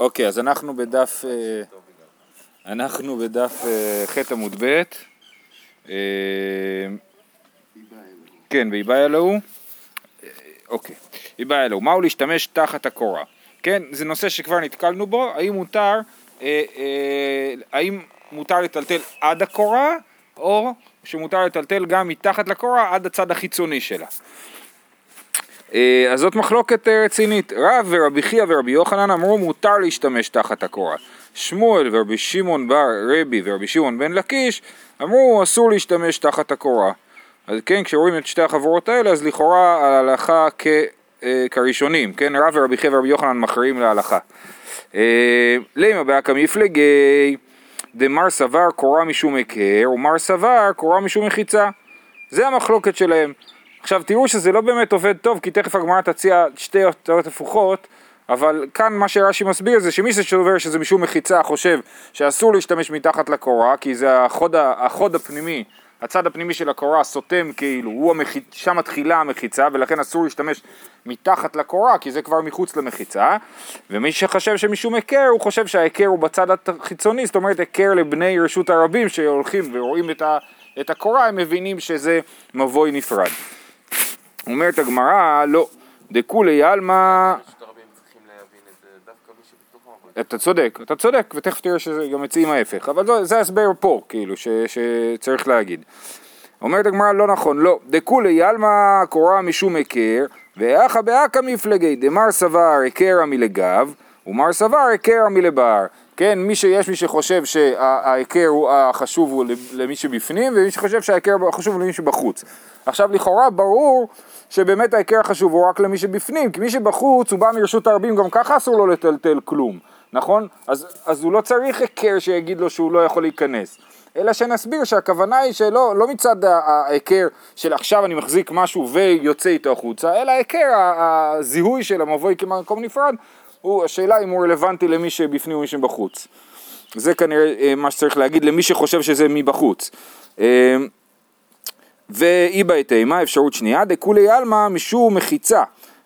אוקיי, אז אנחנו בדף, אה, אנחנו בדף אה, ח' עמוד ב', אה, כן, ואיבאי אלוהו, אוקיי, איבאי אלוהו, מהו להשתמש תחת הקורה? כן, זה נושא שכבר נתקלנו בו, האם מותר, האם מותר לטלטל עד הקורה, או שמותר לטלטל גם מתחת לקורה עד הצד החיצוני שלה. אה, אז זאת מחלוקת אה, רצינית. רב ורבי חייא ורבי יוחנן אמרו מותר להשתמש תחת הקורה. שמואל ורבי שמעון בר רבי ורבי שמעון בן לקיש אמרו אסור להשתמש תחת הקורה. אז כן, כשרואים את שתי החברות האלה אז לכאורה ההלכה כ, אה, כראשונים, כן, רב ורבי חייא ורבי יוחנן מכריעים להלכה. לימה באקא מפלגי דמר סבר קורה משום היכר ומר סבר קורה משום מחיצה. זה המחלוקת שלהם. עכשיו תראו שזה לא באמת עובד טוב, כי תכף הגמרא תציע שתי אותות הפוכות, אבל כאן מה שרש"י מסביר זה שמי ששובר שזה משום מחיצה חושב שאסור להשתמש מתחת לקורה, כי זה החוד, החוד הפנימי, הצד הפנימי של הקורה סותם כאילו, הוא המח... שם מתחילה המחיצה ולכן אסור להשתמש מתחת לקורה כי זה כבר מחוץ למחיצה. ומי שחושב שמשום היכר הוא חושב שההיכר הוא בצד החיצוני זאת אומרת היכר לבני רשות הרבים שהולכים ורואים את, ה... את הקורה הם מבינים שזה מבוי נפרד אומרת הגמרא, לא, דכולי עלמא... אתה צודק, אתה צודק, ותכף תראה שזה גם מציעים ההפך, אבל זה ההסבר פה, כאילו, ש, שצריך להגיד. אומרת הגמרא, לא נכון, לא, דכולי עלמא קורה משום היכר, ואחא באקא מפלגי, דמר סבר היכר מלגב, ומר סבר היכר מלבר. כן, מי שיש מי שחושב שההיכר הוא החשוב הוא למי שבפנים, ומי שחושב שההיכר החשוב הוא למי שבחוץ. עכשיו לכאורה ברור שבאמת ההיכר החשוב הוא רק למי שבפנים, כי מי שבחוץ הוא בא מרשות הרבים, גם ככה אסור לו לטלטל כלום, נכון? אז, אז הוא לא צריך היכר שיגיד לו שהוא לא יכול להיכנס. אלא שנסביר שהכוונה היא שלא לא מצד ההיכר של עכשיו אני מחזיק משהו ויוצא איתו החוצה, אלא ההיכר, הזיהוי של המבוי כמקום נפרד, הוא, השאלה אם הוא רלוונטי למי שבפנים ומי שבחוץ. זה כנראה אה, מה שצריך להגיד למי שחושב שזה מבחוץ. ואי בהתאמה, אפשרות שנייה, דכולי עלמא משום מחיצה,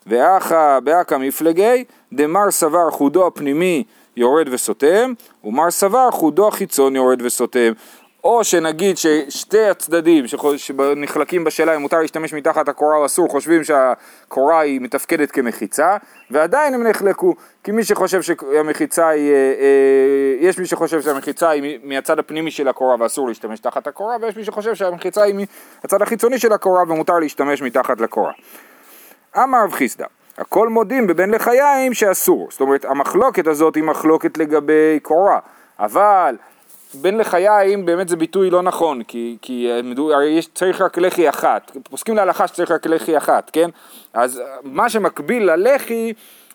ואחא באקא מפלגי, דמר סבר חודו הפנימי יורד וסותם, ומר סבר חודו החיצון יורד וסותם. או שנגיד ששתי הצדדים שנחלקים בשאלה אם מותר להשתמש מתחת הקורה או אסור חושבים שהקורה היא מתפקדת כמחיצה ועדיין הם נחלקו כי מי שחושב שהמחיצה היא, אה, אה, יש מי שחושב שהמחיצה היא מהצד הפנימי של הקורה ואסור להשתמש תחת הקורה ויש מי שחושב שהמחיצה היא מהצד החיצוני של הקורה ומותר להשתמש מתחת לקורה. אמר רב חיסדא הכל מודים בבין לחיים שאסור זאת אומרת המחלוקת הזאת היא מחלוקת לגבי קורה אבל בין לחיים באמת זה ביטוי לא נכון, כי, כי הרי יש, צריך רק לחי אחת, פוסקים להלכה שצריך רק לחי אחת, כן? אז מה שמקביל ללחי,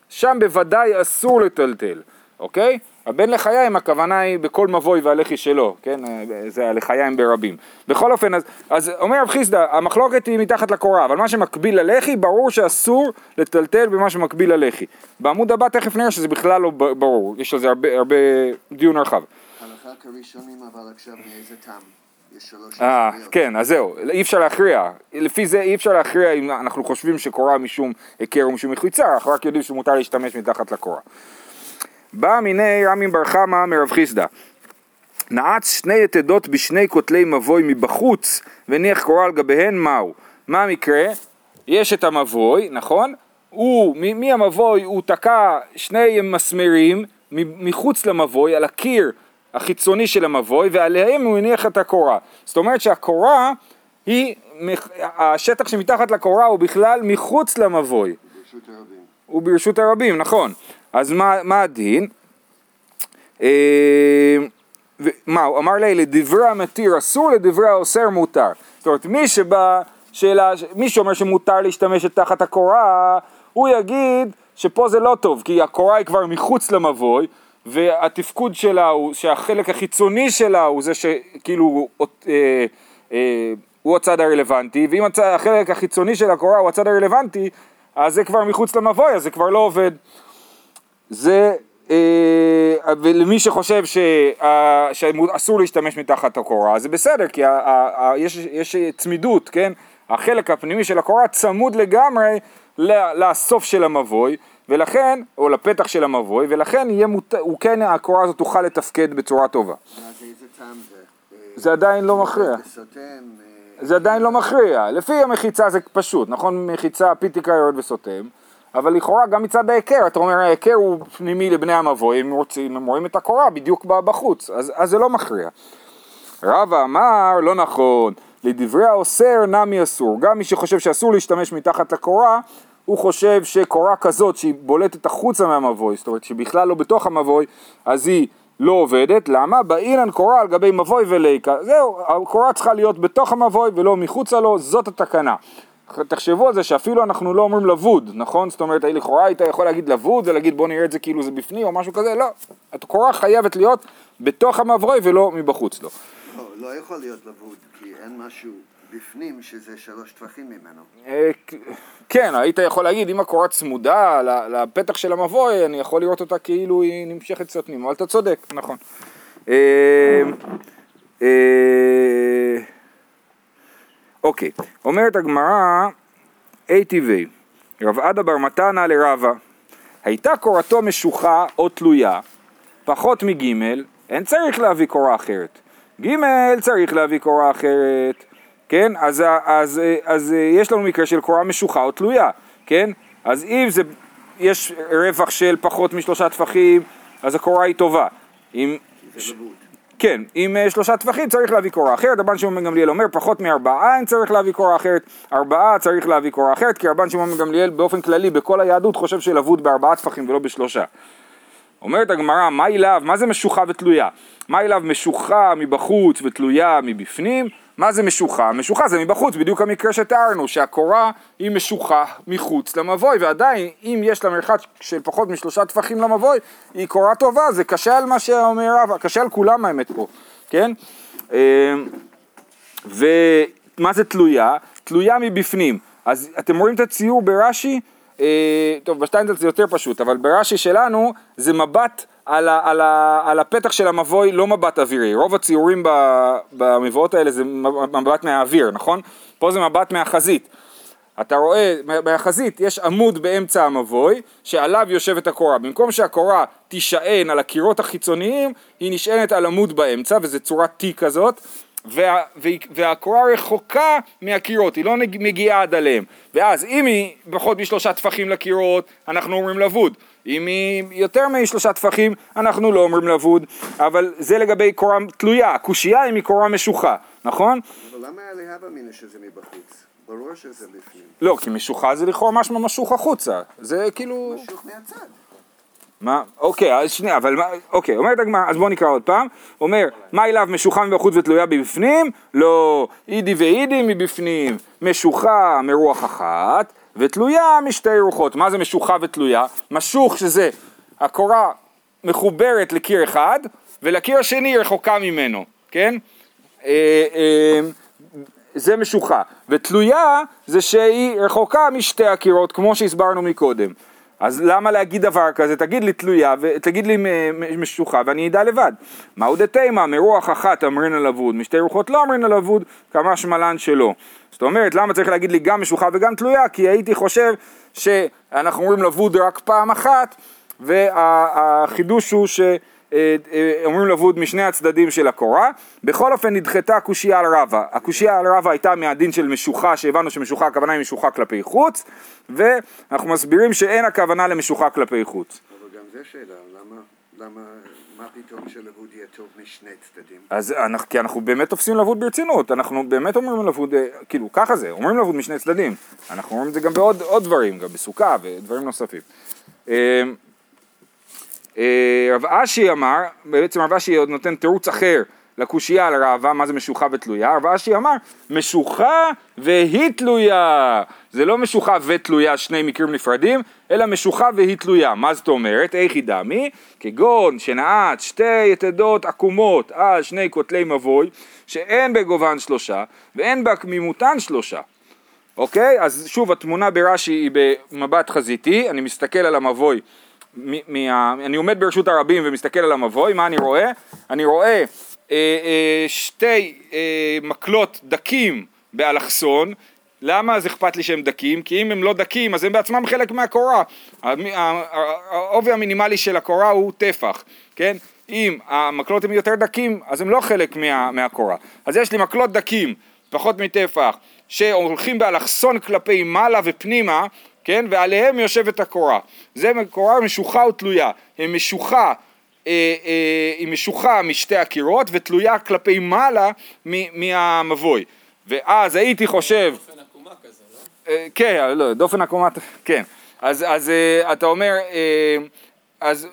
שם בוודאי אסור לטלטל, אוקיי? הבן לחיים הכוונה היא בכל מבוי והלחי שלו, כן? זה הלחיים ברבים. בכל אופן, אז, אז אומר רב חיסדא, המחלוקת היא מתחת לקורה, אבל מה שמקביל ללחי, ברור שאסור לטלטל במה שמקביל ללחי. בעמוד הבא תכף נראה שזה בכלל לא ברור, יש על זה הרבה, הרבה דיון רחב. רק הראשונים, אבל עכשיו מאיזה טעם? יש שלוש אה, כן, אז זהו, אי אפשר להכריע. לפי זה אי אפשר להכריע אם אנחנו חושבים שקורה משום היכר או משום מחיצה, אנחנו רק יודעים שמותר להשתמש מתחת לקורה. בא מיני רמי בר חמא מרב חיסדא. נעץ שני יתדות בשני כותלי מבוי מבחוץ, והניח קורה על גביהן מהו? מה המקרה? יש את המבוי, נכון? הוא, מהמבוי הוא תקע שני מסמרים מחוץ למבוי על הקיר החיצוני של המבוי ועליהם הוא הניח את הקורה. זאת אומרת שהקורה היא, השטח שמתחת לקורה הוא בכלל מחוץ למבוי. ברשות הרבים. הוא ברשות הרבים, נכון. אז מה, מה הדין? אה, מה, הוא אמר לי, לדברי המתיר אסור, לדברי האוסר מותר. זאת אומרת, מי שבא, שאלה, מי שאומר שמותר להשתמש תחת הקורה, הוא יגיד שפה זה לא טוב, כי הקורה היא כבר מחוץ למבוי, והתפקוד שלה הוא שהחלק החיצוני שלה הוא זה שכאילו אה, אה, הוא הצד הרלוונטי ואם הצד, החלק החיצוני של הקורה הוא הצד הרלוונטי אז זה כבר מחוץ למבוי אז זה כבר לא עובד. זה אה, ולמי שחושב ש, אה, שאסור להשתמש מתחת הקורה זה בסדר כי ה, ה, ה, יש, יש צמידות כן? החלק הפנימי של הקורה צמוד לגמרי לסוף של המבוי ולכן, או לפתח של המבוי, ולכן יהיה מות... הוא כן, הקורה הזאת תוכל לתפקד בצורה טובה. זה? אה, עדיין לא מכריע. וסותם, אה, זה עדיין לא מכריע. לפי המחיצה זה פשוט, נכון? מחיצה פיתיקה יורד וסותם, אבל לכאורה גם מצד ההיכר, אתה אומר ההיכר הוא פנימי לבני המבוי, הם רוצים, הם רואים את הקורה בדיוק בחוץ, אז, אז זה לא מכריע. רבא אמר, לא נכון, לדברי האוסר נמי אסור. גם מי שחושב שאסור להשתמש מתחת לקורה, הוא חושב שקורה כזאת שהיא בולטת החוצה מהמבוי, זאת אומרת שבכלל לא בתוך המבוי, אז היא לא עובדת. למה? באילן קורה על גבי מבוי וליקה. זהו, הקורה צריכה להיות בתוך המבוי ולא מחוצה לו, זאת התקנה. תחשבו על זה שאפילו אנחנו לא אומרים לבוד, נכון? זאת אומרת, לכאורה היית יכול להגיד לבוד ולהגיד בוא נראה את זה כאילו זה בפנים או משהו כזה, לא. הקורה חייבת להיות בתוך המבוי ולא מבחוץ לו. לא, לא יכול להיות לבוד, כי אין משהו בפנים שזה שלוש טווחים ממנו. אה, כן, היית יכול להגיד, אם הקורה צמודה לפתח של המבוי, אני יכול לראות אותה כאילו היא נמשכת קצת פנימה, אבל אתה צודק, נכון. אה, אה, אוקיי, אומרת הגמרא, טבעי, רב עדה בר מתנה לרבה, הייתה קורתו משוחה או תלויה, פחות מגימל, אין צריך להביא קורה אחרת. גימל צריך להביא קורה אחרת, כן? אז, אז, אה, אז אה, יש לנו מקרה של קורה משוחה או תלויה, כן? אז אם זה, יש רווח של פחות משלושה טפחים, אז הקורה היא טובה. אם, לבוד. כן, עם אה, שלושה טפחים צריך להביא קורה אחרת, רבן שמעון בן גמליאל אומר פחות מארבעה אין צריך להביא קורה אחרת, ארבעה צריך להביא קורה אחרת, כי רבן שמעון בן גמליאל באופן כללי בכל היהדות חושב שלבוד בארבעה טפחים ולא בשלושה. אומרת הגמרא, מה אליו, מה זה משוחה ותלויה? מה אליו משוחה מבחוץ ותלויה מבפנים? מה זה משוחה? משוחה זה מבחוץ, בדיוק המקרה שתיארנו, שהקורה היא משוחה מחוץ למבוי, ועדיין אם יש לה מרחק של פחות משלושה טפחים למבוי, היא קורה טובה, זה קשה על מה שאומר רבא, קשה על כולם האמת פה, כן? אמ, ומה זה תלויה? תלויה מבפנים. אז אתם רואים את הציור ברש"י? אה, טוב, בשטיינזלץ זה יותר פשוט, אבל ברש"י שלנו זה מבט על, ה, על, ה, על הפתח של המבוי, לא מבט אווירי. רוב הציורים במבואות האלה זה מבט מהאוויר, נכון? פה זה מבט מהחזית. אתה רואה, מהחזית יש עמוד באמצע המבוי, שעליו יושבת הקורה. במקום שהקורה תישען על הקירות החיצוניים, היא נשענת על עמוד באמצע, וזו צורת T כזאת, וה, והיא- והקורה רחוקה מהקירות, היא לא מגיעה עד עליהם. ואז אם היא פחות משלושה טפחים לקירות, אנחנו אומרים לבוד. אם היא יותר משלושה טפחים, אנחנו לא אומרים לבוד. אבל זה לגבי קורה תלויה, הקושייה היא מקורה משוחה, נכון? אבל למה היה להבא מינא שזה מבחוץ? ברור שזה בפנים. לא, כי משוחה זה לכאורה משמע משוך החוצה. זה כאילו... משוך מהצד. מה? אוקיי, אז שנייה, אבל מה... אוקיי, אומרת הגמרא, אז בואו נקרא עוד פעם. אומר, מה אליו משוחה מבחוץ ותלויה מבפנים? לא, אידי ואידי מבפנים. משוחה מרוח אחת, ותלויה משתי רוחות. מה זה משוחה ותלויה? משוך שזה הקורה מחוברת לקיר אחד, ולקיר השני רחוקה ממנו, כן? אה, אה, זה משוחה, ותלויה זה שהיא רחוקה משתי הקירות כמו שהסברנו מקודם. אז למה להגיד דבר כזה? תגיד לי תלויה, ותגיד לי מ- מ- משוחה ואני אדע לבד. מהו דתימה? מרוח אחת אמרין על אבוד, משתי רוחות לא אמרין על אבוד, כמה שמלן שלא. זאת אומרת, למה צריך להגיד לי גם משוחה וגם תלויה? כי הייתי חושב שאנחנו אומרים לבוד רק פעם אחת, והחידוש הוא ש... אה, אה, אומרים לבוד משני הצדדים של הקורה. בכל אופן נדחתה הקושייה על רבא. הקושייה על רבא הייתה מהדין של משוחה, שהבנו שמשוחה הכוונה היא משוחה כלפי חוץ, ואנחנו מסבירים שאין הכוונה למשוחה כלפי חוץ. אבל גם זה שאלה, למה, למה, מה פתאום שלבוד יהיה טוב משני צדדים? אז אנחנו, כי אנחנו באמת תופסים לבוד ברצינות, אנחנו באמת אומרים לבוד, אה, כאילו ככה זה, אומרים לבוד משני צדדים. אנחנו אומרים את זה גם בעוד עוד דברים, גם בסוכה ודברים נוספים. אה, רב אשי אמר, בעצם רב אשי עוד נותן תירוץ אחר לקושייה על רעבה, מה זה משוחה ותלויה, רב אשי אמר, משוחה והיא תלויה. זה לא משוחה ותלויה, שני מקרים נפרדים, אלא משוחה והיא תלויה. מה זאת אומרת? איך היא דמי? כגון שנעץ שתי יתדות עקומות על שני כותלי מבוי, שאין בגובהן שלושה, ואין בהקמימותן שלושה. אוקיי? אז שוב, התמונה ברש"י היא במבט חזיתי, אני מסתכל על המבוי, מה, אני עומד ברשות הרבים ומסתכל על המבוי, מה אני רואה? אני רואה אה, אה, שתי אה, מקלות דקים באלכסון, למה אז אכפת לי שהם דקים? כי אם הם לא דקים אז הם בעצמם חלק מהקורה. העובי המינימלי של הקורה הוא טפח, כן? אם המקלות הם יותר דקים אז הם לא חלק מה, מהקורה. אז יש לי מקלות דקים, פחות מטפח, שהולכים באלכסון כלפי מעלה ופנימה, כן? ועליהם יושבת הקורה. זה קורה משוחה ותלויה. היא משוחה אה, אה, היא משוחה משתי הקירות ותלויה כלפי מעלה מ- מהמבוי. ואז הייתי חושב, אופן עקומה כזה, לא? אה, כן, לא, דופן עקומת, כן. אז, אז אה, אתה אומר, אה, אז.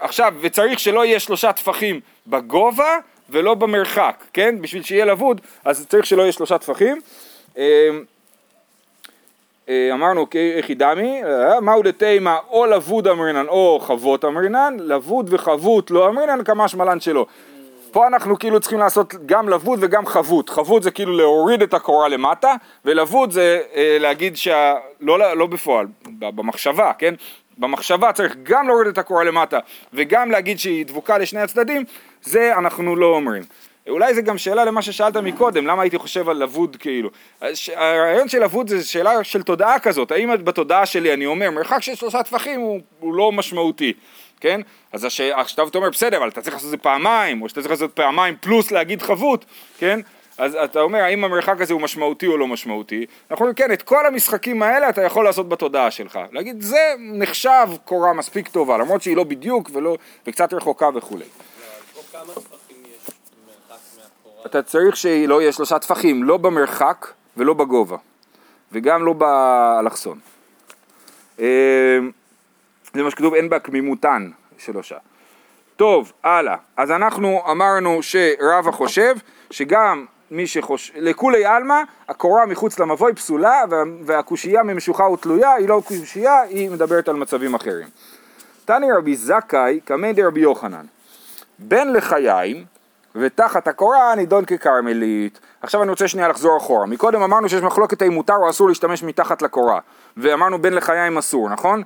עכשיו, וצריך שלא יהיה שלושה טפחים בגובה ולא במרחק, כן? בשביל שיהיה לבוד, אז צריך שלא יהיה שלושה טפחים. אה, אמרנו איך דמי, אה, מהו דתימה או לבוד אמרינן או חבות אמרינן, לבוד וחבות לא אמרינן כמה שמלן שלו. פה אנחנו כאילו צריכים לעשות גם לבוד וגם חבות. חבות זה כאילו להוריד את הקורה למטה, ולבוד זה אה, להגיד שה... לא, לא בפועל, במחשבה, כן? במחשבה צריך גם להוריד את הקורה למטה וגם להגיד שהיא דבוקה לשני הצדדים, זה אנחנו לא אומרים. אולי זה גם שאלה למה ששאלת מקודם, למה הייתי חושב על לבוד כאילו. הרעיון של לבוד זה שאלה של תודעה כזאת, האם בתודעה שלי אני אומר מרחק של שלושה טפחים הוא, הוא לא משמעותי, כן? אז עכשיו אתה אומר בסדר, אבל אתה צריך לעשות את זה פעמיים, או שאתה צריך לעשות פעמיים פלוס להגיד חבות, כן? אז אתה אומר האם המרחק הזה הוא משמעותי או לא משמעותי, אנחנו אומרים כן, את כל המשחקים האלה אתה יכול לעשות בתודעה שלך, להגיד זה נחשב קורה מספיק טובה, למרות שהיא לא בדיוק ולא, וקצת רחוקה וכולי. לא, פה כמה טפחים יש מרחק מהקורה? אתה צריך שלא יהיה שלושה טפחים, לא במרחק ולא בגובה, וגם לא באלכסון. אה, זה מה שכתוב, אין בה קמימותן שלושה. טוב, הלאה. אז אנחנו אמרנו שרבא חושב שגם מי שחושב, לכולי עלמא, הקורה מחוץ למבוי פסולה וה- והקושייה ממשוכה ותלויה היא לא קושייה, היא מדברת על מצבים אחרים. תני רבי זכאי קמי דרבי יוחנן. בן לחיים ותחת הקורה נידון ככרמלית. עכשיו אני רוצה שנייה לחזור אחורה. מקודם אמרנו שיש מחלוקת האם מותר או אסור להשתמש מתחת לקורה. ואמרנו בן לחיים אסור, נכון?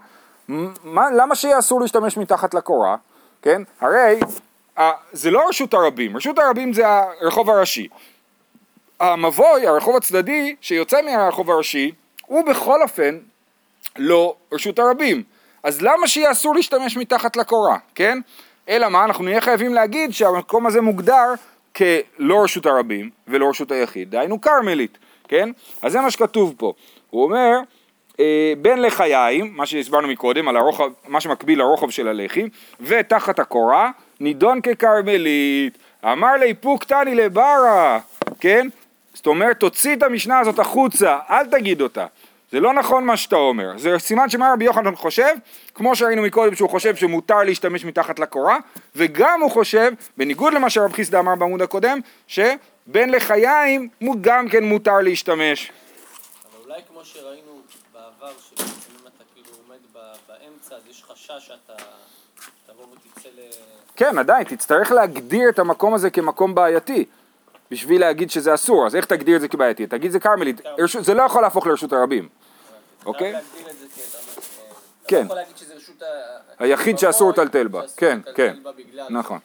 מה, למה שיהיה אסור להשתמש מתחת לקורה? כן? הרי זה לא רשות הרבים, רשות הרבים זה הרחוב הראשי. המבוי, הרחוב הצדדי, שיוצא מהרחוב הראשי, הוא בכל אופן לא רשות הרבים. אז למה שיהיה אסור להשתמש מתחת לקורה, כן? אלא מה, אנחנו נהיה חייבים להגיד שהמקום הזה מוגדר כלא רשות הרבים ולא רשות היחיד, דהיינו כרמלית, כן? אז זה מה שכתוב פה. הוא אומר, אה, בין לחיים, מה שהסברנו מקודם, על הרוחב, מה שמקביל לרוחב של הלחי, ותחת הקורה, נידון ככרמלית. אמר לי פוק תני לברה, כן? זאת אומרת, תוציא את המשנה הזאת החוצה, אל תגיד אותה. זה לא נכון מה שאתה אומר, זה סימן שמה רבי יוחנן חושב, כמו שראינו מקודם שהוא חושב שמותר להשתמש מתחת לקורה, וגם הוא חושב, בניגוד למה שרב חיסדה אמר בעמוד הקודם, שבין לחיים גם כן מותר להשתמש. אבל אולי כמו שראינו בעבר, שבעצם אם אתה כאילו עומד באמצע, אז יש חשש שאתה תבוא ותצא ל... כן, עדיין, תצטרך להגדיר את המקום הזה כמקום בעייתי, בשביל להגיד שזה אסור, אז איך תגדיר את זה כבעייתי? תגיד זה כרמלית, זה לא יכול להפוך לרשות הרבים, אוקיי? את אתה... אה, כן. יכול להגיד שזה רשות ה... היחיד שאסור לטלטל בה, כן, כן, נכון.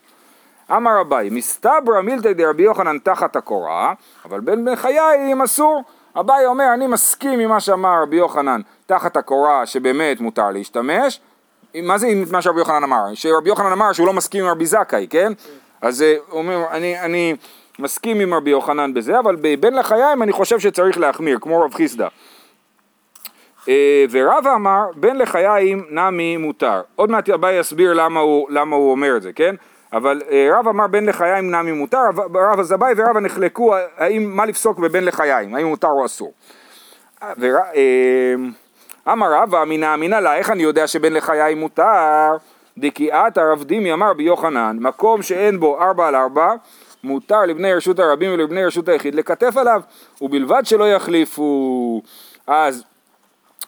אמר אביי, מסתברא מילתא דרבי יוחנן תחת הקורה, אבל בין בן חיים אסור. אביי אומר, אני מסכים עם מה שאמר רבי יוחנן תחת הקורה, שבאמת מותר להשתמש. מה זה עם מה שרבי יוחנן אמר? שרבי יוחנן אמר שהוא לא מסכים עם רבי זכאי, כן? אז אה, הוא אומר, אני, אני מסכים עם רבי יוחנן בזה, אבל בבין לחיים אני חושב שצריך להחמיר, כמו רב חיסדא. אה, ורבא אמר, בין לחיים נמי מותר. עוד מעט אביי יסביר למה הוא, למה הוא אומר את זה, כן? אבל אה, רבא אמר בין לחיים נמי מותר, רב- רבא זבאי ורבא נחלקו האם, מה לפסוק בבין לחיים, האם מותר או אסור. ור- אה, אמר רבא אמינא אמינא לה, איך אני יודע שבין לחיים מותר? דקיאת הרב דימי אמר ביוחנן, מקום שאין בו ארבע על ארבע, מותר לבני רשות הרבים ולבני רשות היחיד לכתף עליו, ובלבד שלא יחליפו. אז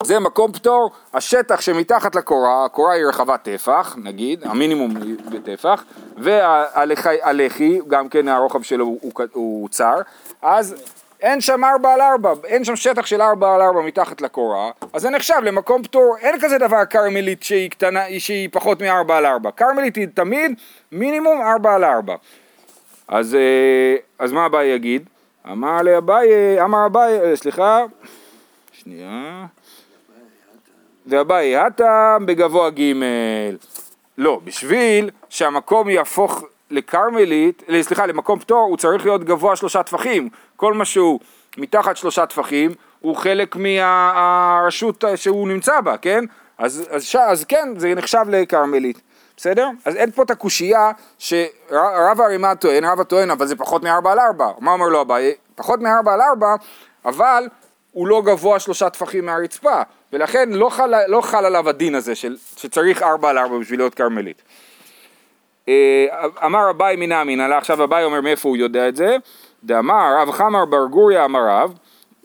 זה מקום פטור, השטח שמתחת לקורה, הקורה היא רחבת טפח, נגיד, המינימום בטפח, והלחי, גם כן הרוחב שלו הוא, הוא, הוא צר, אז אין שם ארבע על ארבע, אין שם שטח של ארבע על ארבע מתחת לקורה, אז זה נחשב למקום פטור, אין כזה דבר כרמלית שהיא קטנה, שהיא פחות מארבע על ארבע, כרמלית היא תמיד מינימום ארבע על ארבע. אז, אה, אז מה הבא יגיד? אמר לאביי, אמר אביי, אה, סליחה, שנייה. ואביי הטם בגבוה ג' לא, בשביל שהמקום יהפוך לכרמלית, אה, סליחה, למקום פטור, הוא צריך להיות גבוה שלושה טפחים. כל מה שהוא מתחת שלושה טפחים, הוא חלק מהרשות שהוא נמצא בה, כן? אז, אז, אז כן, זה נחשב לכרמלית, בסדר? אז אין פה את הקושייה שרב הרימה טוען, רב הטוען, אבל זה פחות מארבע על ארבע. מה אומר לו אביי? פחות מארבע על ארבע, אבל הוא לא גבוה שלושה טפחים מהרצפה, ולכן לא חל, לא חל עליו הדין הזה של, שצריך ארבע על ארבע בשביל להיות כרמלית. אה, אמר אביי מינא אמינא עכשיו אביי אומר מאיפה הוא יודע את זה? דאמר רב חמר בר גוריה אמר רב,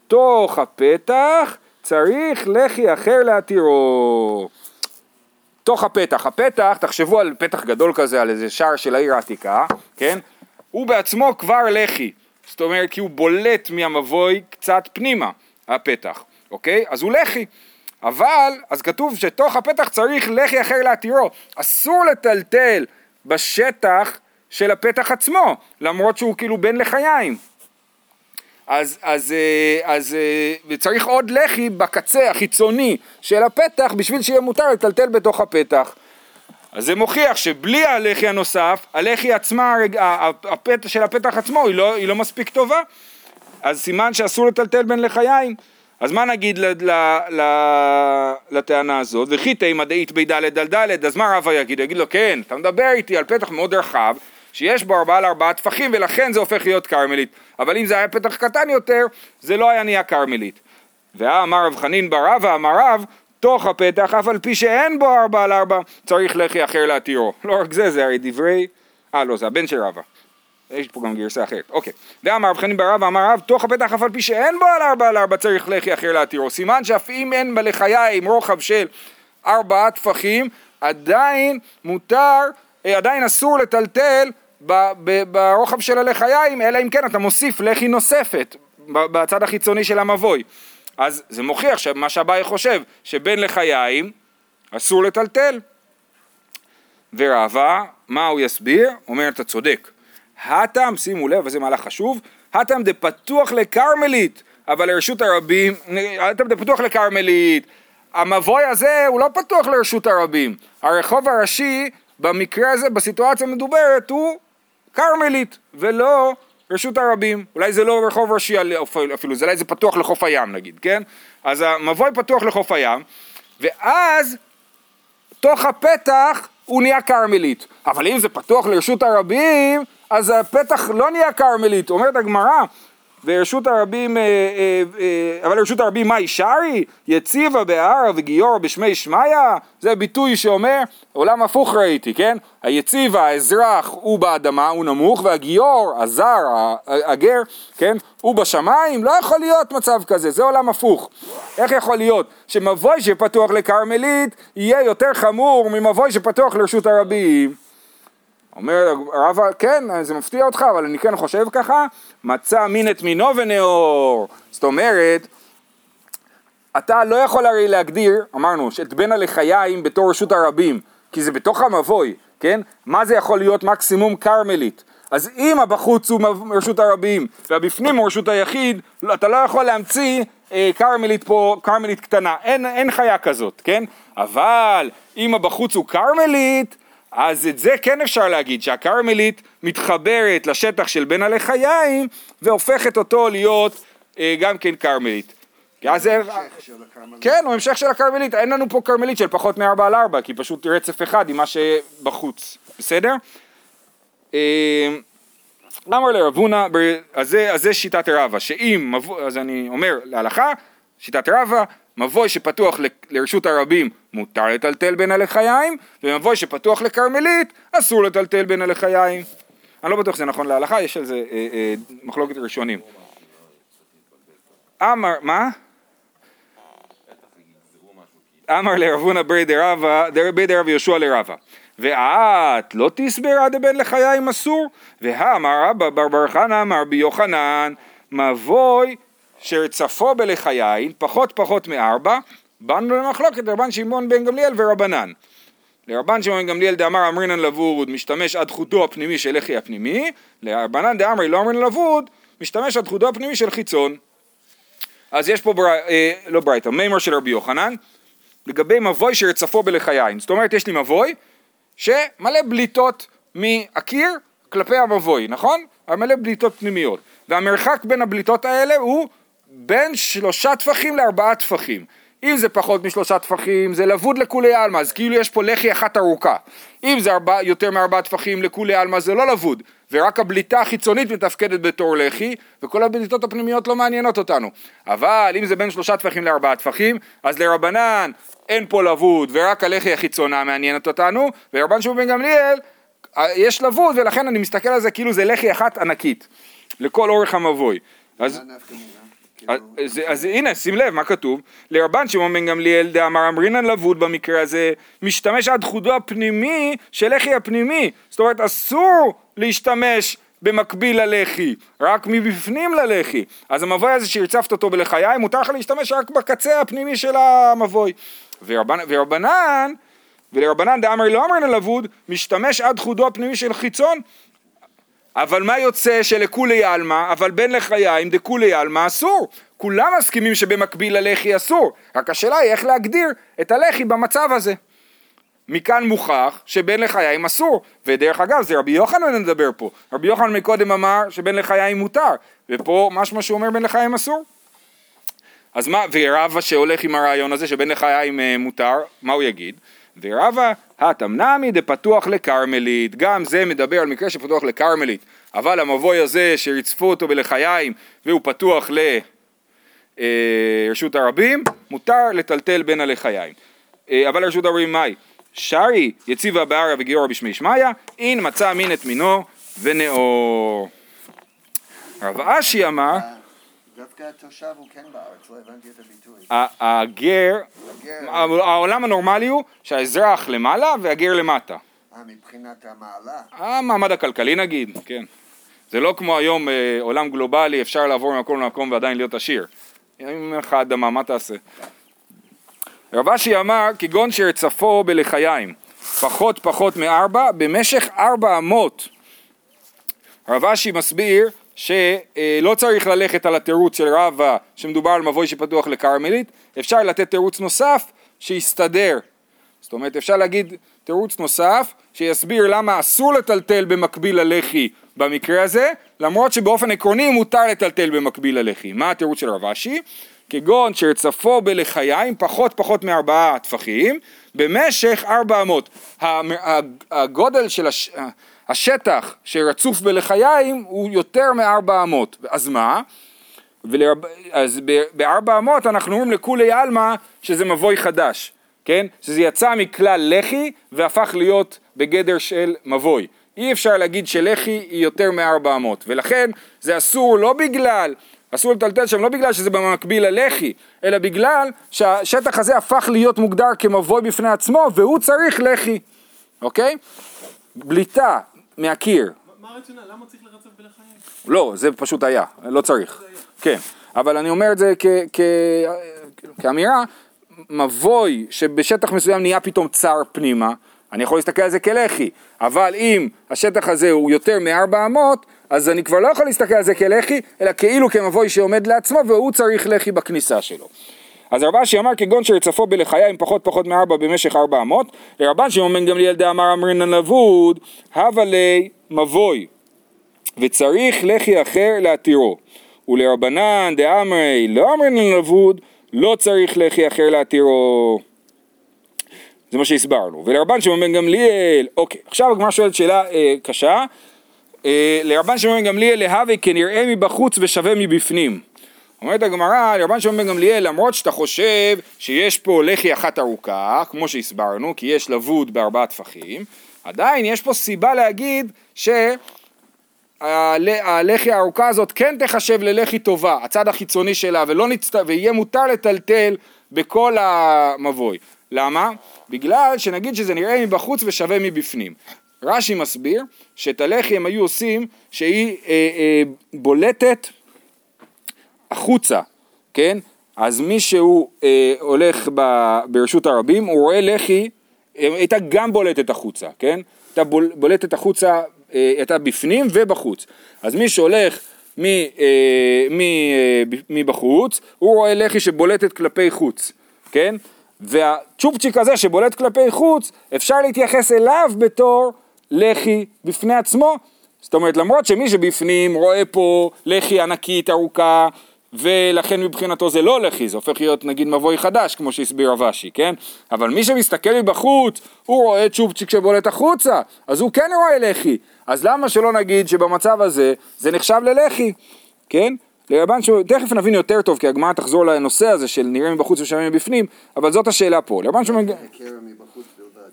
תוך הפתח צריך לחי אחר להתירו. תוך הפתח, הפתח, תחשבו על פתח גדול כזה, על איזה שער של העיר העתיקה, כן? הוא בעצמו כבר לחי, זאת אומרת כי הוא בולט מהמבוי קצת פנימה, הפתח, אוקיי? אז הוא לחי. אבל, אז כתוב שתוך הפתח צריך לחי אחר להתירו. אסור לטלטל בשטח של הפתח עצמו, למרות שהוא כאילו בן לחיים. אז, אז, אה, אז, אה, וצריך עוד לחי בקצה החיצוני של הפתח בשביל שיהיה מותר לטלטל בתוך הפתח. אז זה מוכיח שבלי הלחי הנוסף, הלחי עצמה, הפתח של הפתח עצמו היא לא, היא לא מספיק טובה. אז סימן שאסור לטלטל בין לחיים. אז מה נגיד ל, ל, ל, לטענה הזאת? וכי תימא דאית בי דלת על דלת, אז מה רבא יגיד? יגיד לו כן, אתה מדבר איתי על פתח מאוד רחב, שיש בו ארבעה לארבעה טפחים ולכן זה הופך להיות כרמלית. אבל אם זה היה פתח קטן יותר, זה לא היה נהיה כרמלית. ואמר רב חנין בר רבא, אמר רב, תוך הפתח, אף על פי שאין בו ארבע על ארבע, צריך לחי אחר להתירו. לא רק זה, זה הרי דברי, אה לא, זה הבן של רבא. יש פה גם גרסה אחרת, אוקיי. ואמר רב חנין ברב, אמר רב, תוך הפתח אף על פי שאין בו על ארבע על ארבע צריך לחי אחר להתירו. סימן שאף אם אין בלחיים רוחב של ארבעה טפחים, עדיין מותר, אה, עדיין אסור לטלטל ברוחב של הלחיים, אלא אם כן אתה מוסיף לחי נוספת בצד החיצוני של המבוי. אז זה מוכיח שמה שאביי חושב, שבין לחיים אסור לטלטל. ורבא, מה הוא יסביר? אומר אתה צודק. הטעם, שימו לב, וזה מהלך חשוב, הטעם פתוח לכרמלית, אבל לרשות הרבים, הטעם פתוח לכרמלית, המבוי הזה הוא לא פתוח לרשות הרבים, הרחוב הראשי במקרה הזה, בסיטואציה המדוברת, הוא כרמלית, ולא רשות הרבים. אולי זה לא רחוב ראשי אפילו, זה אולי זה פתוח לחוף הים נגיד, כן? אז המבוי פתוח לחוף הים, ואז תוך הפתח הוא נהיה כרמלית. אבל אם זה פתוח לרשות הרבים, אז הפתח לא נהיה כרמלית. אומרת הגמרא, ורשות הרבים, אה, אה, אה, אבל רשות הרבים מה ישרי? יציבה בהר וגיורא בשמי שמיא? זה ביטוי שאומר, עולם הפוך ראיתי, כן? היציבה, האזרח, הוא באדמה, הוא נמוך, והגיור, הזר, הגר, כן? הוא בשמיים, לא יכול להיות מצב כזה, זה עולם הפוך. איך יכול להיות שמבוי שפתוח לכרמלית יהיה יותר חמור ממבוי שפתוח לרשות הרבים? אומר הרב, כן, זה מפתיע אותך, אבל אני כן חושב ככה, מצא מין את מינו ונאור. זאת אומרת, אתה לא יכול הרי להגדיר, אמרנו, את בין הלחיים בתור רשות הרבים, כי זה בתוך המבוי, כן? מה זה יכול להיות מקסימום כרמלית? אז אם הבחוץ הוא רשות הרבים והבפנים הוא רשות היחיד, אתה לא יכול להמציא אה, כרמלית פה, כרמלית קטנה, אין, אין חיה כזאת, כן? אבל אם הבחוץ הוא כרמלית, אז את זה כן אפשר להגיד, שהכרמלית מתחברת לשטח של בין הלחיים והופכת אותו להיות אה, גם כן כרמלית. זה... כן, הוא המשך של הכרמלית, אין לנו פה כרמלית של פחות מ-4 על 4, כי פשוט רצף אחד עם מה שבחוץ, בסדר? אה, אמר לרב הונא, אז זה שיטת רבא, שאם, אז אני אומר להלכה, שיטת רבא, מבוי שפתוח לרשות הרבים מותר לטלטל בין הלחיים, ומבוי שפתוח לכרמלית אסור לטלטל בין הלחיים. אני לא בטוח שזה נכון להלכה, יש על זה אה, אה, מחלוקת ראשונים. אמר, מה? אמר לרבונה ברי דרבה, ברי דרבה יהושע לרבה. ואת לא תסברה דבן לחיים אסור? והאמר רבא בר בר חנא אמר בי יוחנן מבוי שרצפו בלחיין פחות פחות מארבע, באנו למחלוקת רבן שמעון בן גמליאל ורבנן. לרבן שמעון בן גמליאל דאמר אמרינן לבוד משתמש עד חוטו הפנימי של לחי הפנימי, לרבנן דאמרי לא אמרינן לבוד משתמש עד חודו הפנימי של חיצון. אז יש פה, בר... אה, לא ברייתא, מימר של רבי יוחנן, לגבי מבוי שרצפו בלחיים. זאת אומרת, יש לי מבוי שמלא בליטות מהקיר כלפי המבוי, נכון? מלא בליטות פנימיות. והמרחק בין הבליטות האלה הוא בין שלושה טפחים לארבעה טפחים. אם זה פחות משלושה טפחים זה לבוד לכולי עלמא, אז כאילו יש פה לחי אחת ארוכה. אם זה ארבע, יותר מארבעה טפחים לכולי עלמא זה לא לבוד, ורק הבליטה החיצונית מתפקדת בתור לחי, וכל הבליטות הפנימיות לא מעניינות אותנו. אבל אם זה בין שלושה טפחים לארבעה טפחים, אז לרבנן אין פה לבוד, ורק הלחי החיצונה מעניינת אותנו, ורבן שמעון בן גמליאל יש לבוד, ולכן אני מסתכל על זה כאילו זה לחי אחת ענקית, לכל אורך המבוי. אז... אז, כאילו, אז, הנה, שים לב, מה כתוב? לרבן שמעון בן גמליאל דאמר אמרינן לבוד במקרה הזה, משתמש עד חודו הפנימי של לחי הפנימי. זאת אומרת, אסור להשתמש במקביל ללחי, רק מבפנים ללחי. אז המבוי הזה שהרצפת אותו בלחיים, מותר לך להשתמש רק בקצה הפנימי של המבוי. ורבנ, ורבנן, ולרבנן דאמר לא אמרינן לבוד, משתמש עד חודו הפנימי של חיצון, אבל מה יוצא שלכולי עלמא, אבל בין לחיים דכולי עלמא אסור. כולם מסכימים שבמקביל ללחי אסור, רק השאלה היא איך להגדיר את הלחי במצב הזה. מכאן מוכח שבין לחיים אסור, ודרך אגב זה רבי יוחנן מדבר פה, רבי יוחנן מקודם אמר שבין לחיים מותר, ופה משמע שהוא אומר בין לחיים אסור. אז מה, ורבא שהולך עם הרעיון הזה שבין לחיים אה, מותר, מה הוא יגיד? ורבא התמנמי דפתוח לכרמלית, גם זה מדבר על מקרה שפתוח לכרמלית, אבל המבוי הזה שרצפו אותו בלחיים והוא פתוח לרשות הרבים, מותר לטלטל בין הלחיים. אה, אבל לרשות הרבים מהי? שרי יציבה בעריה וגיורא בשמי שמיא, אין מצא מין את מינו ונאור. רב אשי אמר, דווקא התושב הוא כן בארץ, לא הבנתי את הביטוי. הגר, העולם הנורמלי הוא שהאזרח למעלה והגר למטה. אה, מבחינת המעלה. המעמד הכלכלי נגיד, כן. זה לא כמו היום אה, עולם גלובלי, אפשר לעבור ממקום למקום ועדיין להיות עשיר. אם אין לך אדמה, מה תעשה? רב אשי אמר, כגון שרצפו בלחיים, פחות פחות מארבע, במשך ארבע אמות. רב אשי מסביר שלא צריך ללכת על התירוץ של רבא שמדובר על מבוי שפתוח לכרמלית, אפשר לתת תירוץ נוסף שיסתדר. זאת אומרת אפשר להגיד תירוץ נוסף שיסביר למה אסור לטלטל במקביל ללחי במקרה הזה, למרות שבאופן עקרוני מותר לטלטל במקביל ללחי. מה התירוץ של רב אשי? כגון שרצפו בלחיים פחות פחות מארבעה טפחים במשך ארבע אמות. הגודל של הש... השטח שרצוף בלחיים הוא יותר מארבע אמות. אז מה? ולרב... אז בארבע אמות אנחנו אומרים לכולי עלמא שזה מבוי חדש, כן? שזה יצא מכלל לחי והפך להיות בגדר של מבוי. אי אפשר להגיד שלחי היא יותר מארבע אמות, ולכן זה אסור לא בגלל, אסור לטלטל שם לא בגלל שזה במקביל ללחי, אלא בגלל שהשטח הזה הפך להיות מוגדר כמבוי בפני עצמו והוא צריך לחי, אוקיי? בליטה מהקיר, מה הרציונל? למה צריך לרצף בלחיים? לא, זה פשוט היה, לא צריך. כן, אבל אני אומר את זה כאמירה, מבוי שבשטח מסוים נהיה פתאום צר פנימה, אני יכול להסתכל על זה כלחי, אבל אם השטח הזה הוא יותר מארבע אמות, אז אני כבר לא יכול להסתכל על זה כלחי, אלא כאילו כמבוי שעומד לעצמו והוא צריך לחי בכניסה שלו. אז רב אשי אמר כגון שרצפו בלחיים פחות פחות מארבע במשך ארבע אמות, לרבן שמעון בן גמליאל דאמר אמרינן לבוד, הווה לי מבוי, וצריך לחי אחר להתירו. ולרבנן דאמרי לא אמרינן לבוד, לא צריך לחי אחר להתירו. זה מה שהסברנו. ולרבן שמעון בן גמליאל, אוקיי, עכשיו הגמרא שואלת שאלה אה, קשה. אה, לרבן שמעון בן גמליאל להווה כנראה מבחוץ ושווה מבפנים. אומרת הגמרא, לרבן שמעון בן גמליאל, למרות שאתה חושב שיש פה לחי אחת ארוכה, כמו שהסברנו, כי יש לבוד בארבעה טפחים, עדיין יש פה סיבה להגיד שהלחי הארוכה הזאת כן תחשב ללחי טובה, הצד החיצוני שלה, ולא נצט... ויהיה מותר לטלטל בכל המבוי. למה? בגלל שנגיד שזה נראה מבחוץ ושווה מבפנים. רש"י מסביר שאת הלחי הם היו עושים שהיא אה, אה, בולטת החוצה, כן? אז מי שהוא אה, הולך ב, ברשות הרבים, הוא רואה לחי, אה, הייתה גם בולטת החוצה, כן? הייתה בול, בולטת החוצה, אה, הייתה בפנים ובחוץ. אז מי שהולך מ, אה, מ, אה, מבחוץ, הוא רואה לחי שבולטת כלפי חוץ, כן? והצ'ופצ'יק הזה שבולט כלפי חוץ, אפשר להתייחס אליו בתור לחי בפני עצמו. זאת אומרת, למרות שמי שבפנים רואה פה לחי ענקית ארוכה, ולכן מבחינתו זה לא לחי, זה הופך להיות נגיד מבוי חדש, כמו שהסביר רבשי, כן? אבל מי שמסתכל מבחוץ, הוא רואה צ'ופצ'יק שבולט החוצה, אז הוא כן רואה לחי. אז למה שלא נגיד שבמצב הזה זה נחשב ללחי, כן? לרבן שמעון, תכף נבין יותר טוב, כי הגמרא תחזור לנושא הזה של נראה מבחוץ ושווה מבפנים, אבל זאת השאלה פה. לרבן שמעון...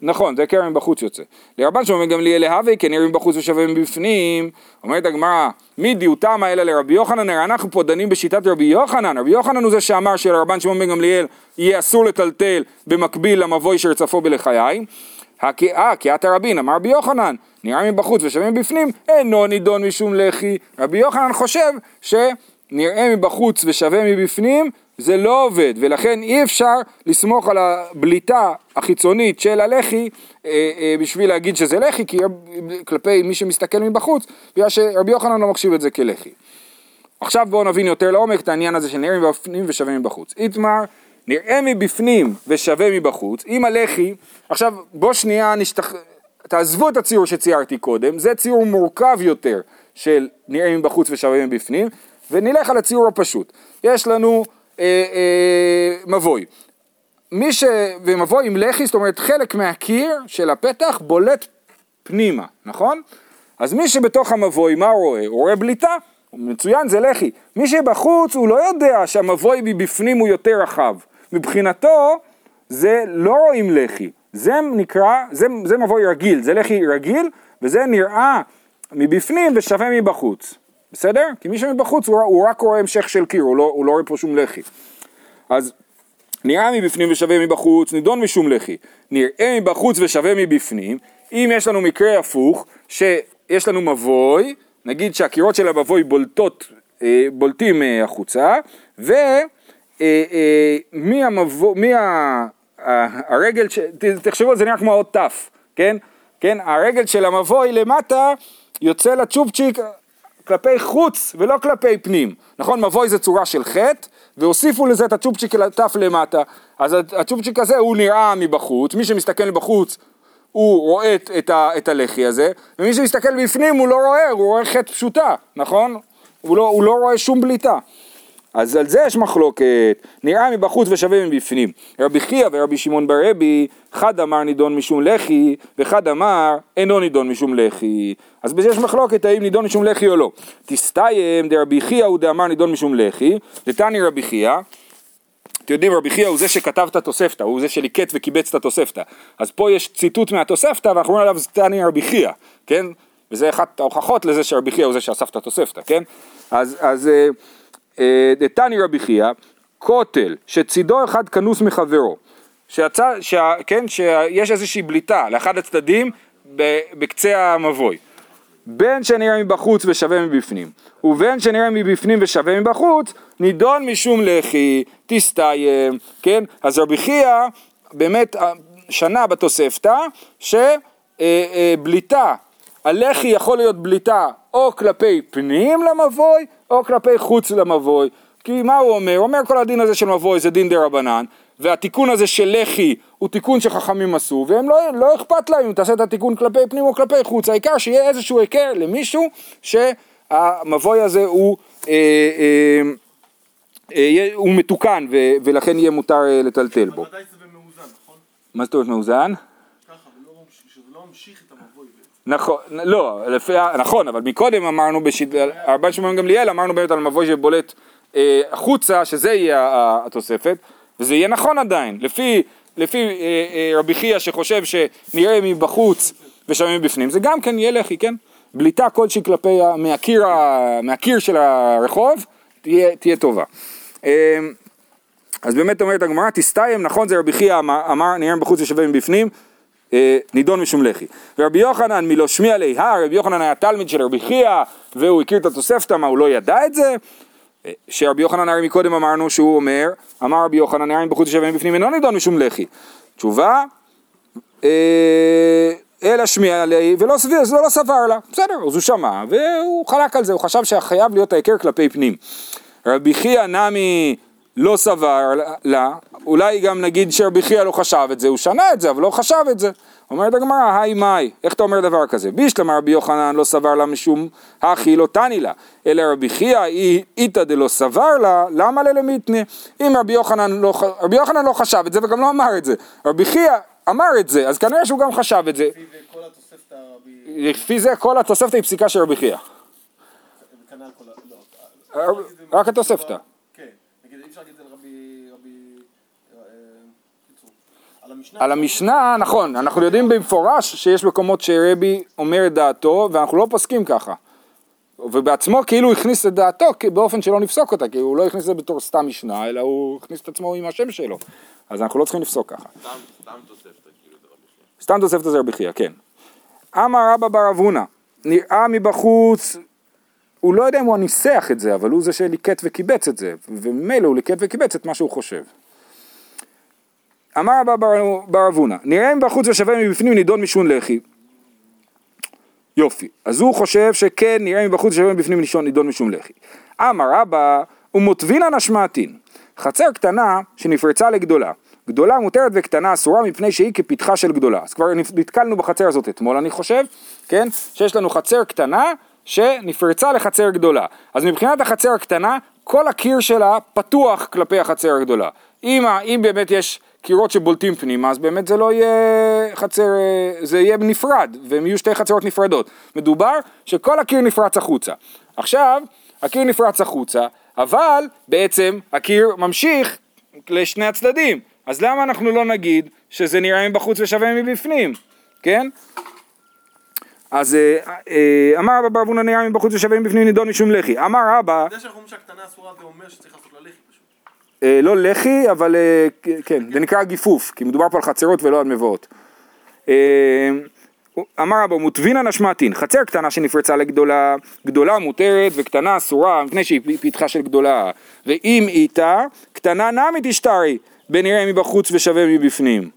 נכון, זה קרן מבחוץ יוצא. לרבן שמעון גמליאל להווה כנראה מבחוץ ושווה מבפנים. אומרת הגמרא, מי דיוטמה אלא לרבי יוחנן, הרי אנחנו פה דנים בשיטת רבי יוחנן. רבי יוחנן הוא זה שאמר שלרבן שמעון גמליאל יהיה אסור לטלטל במקביל למבוי שרצפו בלחיים. הכי- אה, כי עתה רבין, אמר רבי יוחנן, נראה מבחוץ ושווה מבפנים, אינו נידון משום לחי. רבי יוחנן חושב שנראה מבחוץ ושווה מבפנים, זה לא עובד, ולכן אי אפשר לסמוך על הבליטה החיצונית של הלחי אה, אה, בשביל להגיד שזה לחי, כי כלפי מי שמסתכל מבחוץ, בגלל שרבי יוחנן לא מחשיב את זה כלחי. עכשיו בואו נבין יותר לעומק את העניין הזה של נראה מבפנים ושווה מבחוץ. איתמר, נראה מבפנים ושווה מבחוץ, אם הלחי, עכשיו בוא שנייה נשתח... תעזבו את הציור שציירתי קודם, זה ציור מורכב יותר של נראה מבחוץ ושווה מבפנים, ונלך על הציור הפשוט. יש לנו מבוי. מי ש... ומבוי עם לחי, זאת אומרת חלק מהקיר של הפתח בולט פנימה, נכון? אז מי שבתוך המבוי, מה הוא רואה? הוא רואה בליטה, מצוין, זה לחי. מי שבחוץ, הוא לא יודע שהמבוי מבפנים הוא יותר רחב. מבחינתו, זה לא רואים לחי. זה נקרא, זה, זה מבוי רגיל, זה לחי רגיל, וזה נראה מבפנים ושווה מבחוץ. בסדר? כי מי שמבחוץ הוא, הוא רק רואה המשך של קיר, הוא לא, הוא לא רואה פה שום לחי. אז נראה מבפנים ושווה מבחוץ, נידון משום לחי. נראה מבחוץ ושווה מבפנים, אם יש לנו מקרה הפוך, שיש לנו מבוי, נגיד שהקירות של המבוי בולטות, אה, בולטים אה, החוצה, ומי המבוי, מי ה- ה- הרגל, ת- תחשבו, זה נראה כמו עוד תף, כן? כן? הרגל של המבוי למטה יוצא לצ'ופצ'יק כלפי חוץ ולא כלפי פנים. נכון, מבוי זה צורה של חטא, והוסיפו לזה את הצ'ופצ'יק תף למטה. אז הצ'ופצ'יק הזה הוא נראה מבחוץ, מי שמסתכל מבחוץ הוא רואה את, את, ה, את הלחי הזה, ומי שמסתכל בפנים הוא לא רואה, הוא רואה חטא פשוטה, נכון? הוא לא, הוא לא רואה שום בליטה. אז על זה יש מחלוקת, נראה מבחוץ ושווה מבפנים. רבי חייא ורבי שמעון ברבי, חד אמר נידון משום לחי, וחד אמר אינו נידון משום לחי. אז בזה יש מחלוקת האם נידון משום לחי או לא. תסתיים דרבי חייא הוא דאמר נידון משום לחי, דתני רבי חייא, אתם יודעים רבי חייא הוא זה שכתב את התוספתא, הוא זה שליקט וקיבץ את התוספתא. אז פה יש ציטוט מהתוספתא ואנחנו אומרים עליו תני רבי חייא, כן? וזה אחת ההוכחות לזה שרבי חייא הוא זה שאסף את התוספתא, כן? אז, אז אה, דתני רבי חייא, כותל שצידו אחד כנוס מחברו, שיצא, שה, כן, שיש איזושהי בליטה לאחד הצדדים בקצה המבוי. בין שנראה מבחוץ ושווה מבפנים, ובין שנראה מבפנים ושווה מבחוץ, נידון משום לחי, תסתיים, כן? אז רבי חייא באמת אה, שנה בתוספתא, שבליטה, הלחי יכול להיות בליטה או כלפי פנים למבוי, או כלפי חוץ למבוי. כי מה הוא אומר? הוא אומר כל הדין הזה של מבוי זה דין דה רבנן, והתיקון הזה של לחי הוא תיקון שחכמים עשו, והם לא, לא אכפת להם אם תעשה את התיקון כלפי פנים או כלפי חוץ, העיקר שיהיה איזשהו היכר למישהו שהמבוי הזה הוא, אה, אה, אה, יהיה- הוא מתוקן ו, ולכן יהיה מותר אה, לטלטל בו. נכון? מה זאת אומרת מאוזן? ככה, ולא ממשיך- שזה לא ממשיך את המבוי בעצם. נכון, לא, לפי, נכון, אבל מקודם אמרנו, הרבן שמעון גמליאל אמרנו באמת על מבוי שבולט אה, החוצה, שזה יהיה התוספת, וזה יהיה נכון עדיין, לפי, לפי אה, אה, רבי חייא שחושב שנראה מבחוץ ושווה מבפנים, זה גם כן יהיה לחי, כן? בליטה כלשהי כלפי, מהקיר, מהקיר של הרחוב, תהיה, תהיה טובה. אה, אז באמת אומרת הגמרא, תסתיים, נכון זה רבי חייא אמר, אמר נראה מבחוץ ושווה מבפנים, נידון משום לחי. ורבי יוחנן מלא שמיע ליהה, רבי יוחנן היה תלמיד של רבי חייא, והוא הכיר את התוספתא, מה הוא לא ידע את זה? אה, שרבי יוחנן הרי מקודם אמרנו שהוא אומר, אמר רבי יוחנן נראה מבחוץ ושווה מבפנים אינו נידון משום לחי. תשובה, אה, אלא שמיע לי ולא סביר, אז לא סבר לה, בסדר, אז הוא שמע והוא חלק על זה, הוא חשב שחייב להיות ההיכר כלפי פנים. רבי חייא נמי לא סבר לה, אולי גם נגיד שרבי חייא לא חשב את זה, הוא שנה את זה, אבל לא חשב את זה. אומרת הגמרא, היי מאי, איך אתה אומר דבר כזה? בישלמה רבי יוחנן לא סבר לה משום הכי לא תני לה, אלא רבי חייא איתא דלא סבר לה, למה ללמיתנה? אם רבי יוחנן לא, רבי יוחנן לא חשב את זה וגם לא אמר את זה, רבי חייא אמר את זה, אז כנראה שהוא גם חשב את זה. לפי זה כל התוספתא התוספתא היא פסיקה של רבי חייא. וכנ"ל כל ה... לא. אה, אפשר להגיד את זה רק מ- התוספתא. כן. נגיד, אי אפשר להגיד את זה לרבי... רבי... אה, קיצור. על המשנה... על המשנה, נכון, אנחנו יודעים במפורש שיש מקומות שרבי אומר את דעתו ואנחנו לא פוסקים ככה. ובעצמו כאילו הוא הכניס את דעתו כי- באופן שלא נפסוק אותה, כי הוא לא הכניס את זה בתור סתם משנה, אלא הוא הכניס את עצמו עם השם שלו. אז אנחנו לא צריכים לפסוק ככה. סתם, תוספתא, כאילו, זה רבי חייא. סתם תוספת זה רבי חייא, כן. אמר רבא בר אבונה, נראה מבחוץ, הוא לא יודע אם הוא ניסח את זה, אבל הוא זה שליקט וקיבץ את זה, וממילא הוא ליקט וקיבץ את מה שהוא חושב. אמר רבא בר- בר אבונה, נראה מבחוץ ושווה מבפנים נידון משון לחי. יופי, אז הוא חושב שכן נראה מבחוץ ושווה מבפנים נידון משום לחי. אמר רבא, ומוטבינן השמעתין, חצר קטנה שנפרצה לגדולה. גדולה מותרת וקטנה אסורה מפני שהיא כפתחה של גדולה. אז כבר נתקלנו בחצר הזאת אתמול אני חושב, כן? שיש לנו חצר קטנה שנפרצה לחצר גדולה. אז מבחינת החצר הקטנה, כל הקיר שלה פתוח כלפי החצר הגדולה. אם, אם באמת יש קירות שבולטים פנימה, אז באמת זה לא יהיה חצר, אה, זה יהיה נפרד, והם יהיו שתי חצרות נפרדות. מדובר שכל הקיר נפרץ החוצה. עכשיו, הקיר נפרץ החוצה, אבל בעצם הקיר ממשיך לשני הצדדים. אז למה אנחנו לא נגיד שזה נראה מבחוץ ושווה מבפנים, כן? אז אה, אה, אמר רבא בר אבונה נראה מבחוץ ושווה מבפנים נידון משום לחי. אמר רבא, זה שאנחנו אומרים שהקטנה אסורה זה אומר שצריך לעשות לה לחי פשוט. אה, לא לחי, אבל אה, כן, זה נקרא גיפוף, כי מדובר פה על חצרות ולא על מבואות. אה, אמר רבא מוטבינן השמעתין, חצר קטנה שנפרצה לגדולה, גדולה מותרת וקטנה אסורה, מפני שהיא פתחה של גדולה. ואם איתה, קטנה נמי תשתרי, בנראה מבחוץ ושווה מבפנים.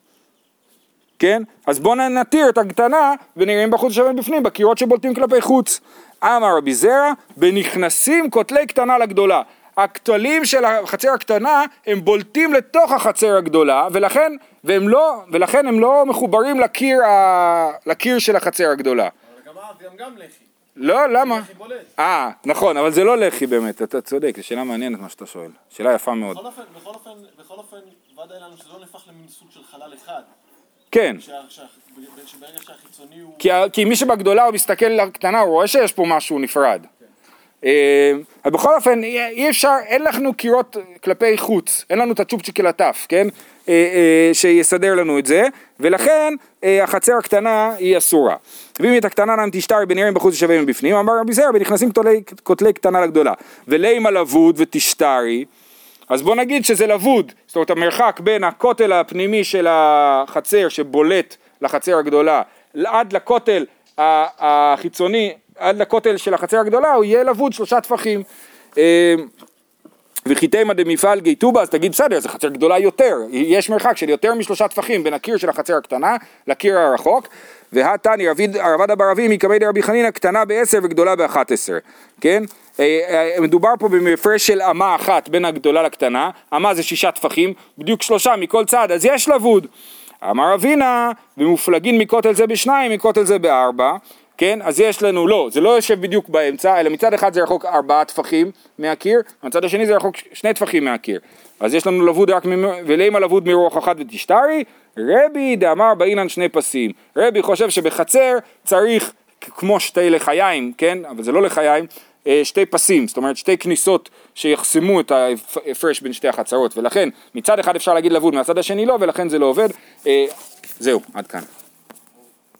כן? אז בואו נתיר את הקטנה ונראה מבחוץ ושווה מבפנים, בקירות שבולטים כלפי חוץ. אמר רבי זרע, בנכנסים כותלי קטנה לגדולה. הכתלים של החצר הקטנה הם בולטים לתוך החצר הגדולה ולכן, והם לא, ולכן הם לא מחוברים לקיר, ה, לקיר של החצר הגדולה. אבל גם אז גם גם לחי. לא, למה? לחי בולט. אה, נכון, אבל זה לא לחי באמת, אתה צודק, זו שאלה מעניינת מה שאתה שואל. שאלה יפה מאוד. בכל אופן, בכל אופן, בכל אופן, ודאי לנו שזה לא נהפך למין סוג של חלל אחד. כן, שברגע שהחיצוני הוא... כי, כי מי שבגדולה הוא מסתכל לקטנה, הוא רואה שיש פה משהו נפרד. אה, אבל בכל אופן, אי אפשר, אין לנו קירות כלפי חוץ, אין לנו את הצ'ופצ'יק אל הטף, כן? אה, אה, שיסדר לנו את זה, ולכן אה, החצר הקטנה היא אסורה. ואם את הקטנה נם תשתרי בנראים בחוץ ושווה מבפנים, אמר רבי זרע, ונכנסים כותלי, קטנה לגדולה. ולימה לבוד ותשתרי, אז בוא נגיד שזה לבוד, זאת אומרת המרחק בין הכותל הפנימי של החצר שבולט לחצר הגדולה עד לכותל החיצוני, עד לכותל של החצר הגדולה הוא יהיה לבוד שלושה טפחים. וכי תימא דמפעל גי טובה, אז תגיד בסדר, זו חצר גדולה יותר, יש מרחק של יותר משלושה טפחים בין הקיר של החצר הקטנה לקיר הרחוק, והתני רבד בר אבי מקמי דרבי חנינא קטנה בעשר וגדולה באחת עשר, כן? אה, אה, מדובר פה במפרש של אמה אחת בין הגדולה לקטנה, אמה זה שישה טפחים, בדיוק שלושה מכל צד, אז יש לבוד. אמר אבינה, ומופלגין מכותל זה בשניים, מכותל זה בארבע, כן? אז יש לנו, לא, זה לא יושב בדיוק באמצע, אלא מצד אחד זה רחוק ארבעה טפחים מהקיר, מצד השני זה רחוק שני טפחים מהקיר. אז יש לנו לבוד רק, ולימה לבוד מרוח אחת ותשתרי, רבי דאמר באינן שני פסים. רבי חושב שבחצר צריך כמו שתי לחיים, כן? אבל זה לא לחיים, אה, שתי פסים, זאת אומרת שתי כניסות שיחסמו את ההפרש בין שתי החצרות, ולכן מצד אחד אפשר להגיד לבוד, מהצד השני לא, ולכן זה לא עובד. אה, זהו, עד כאן.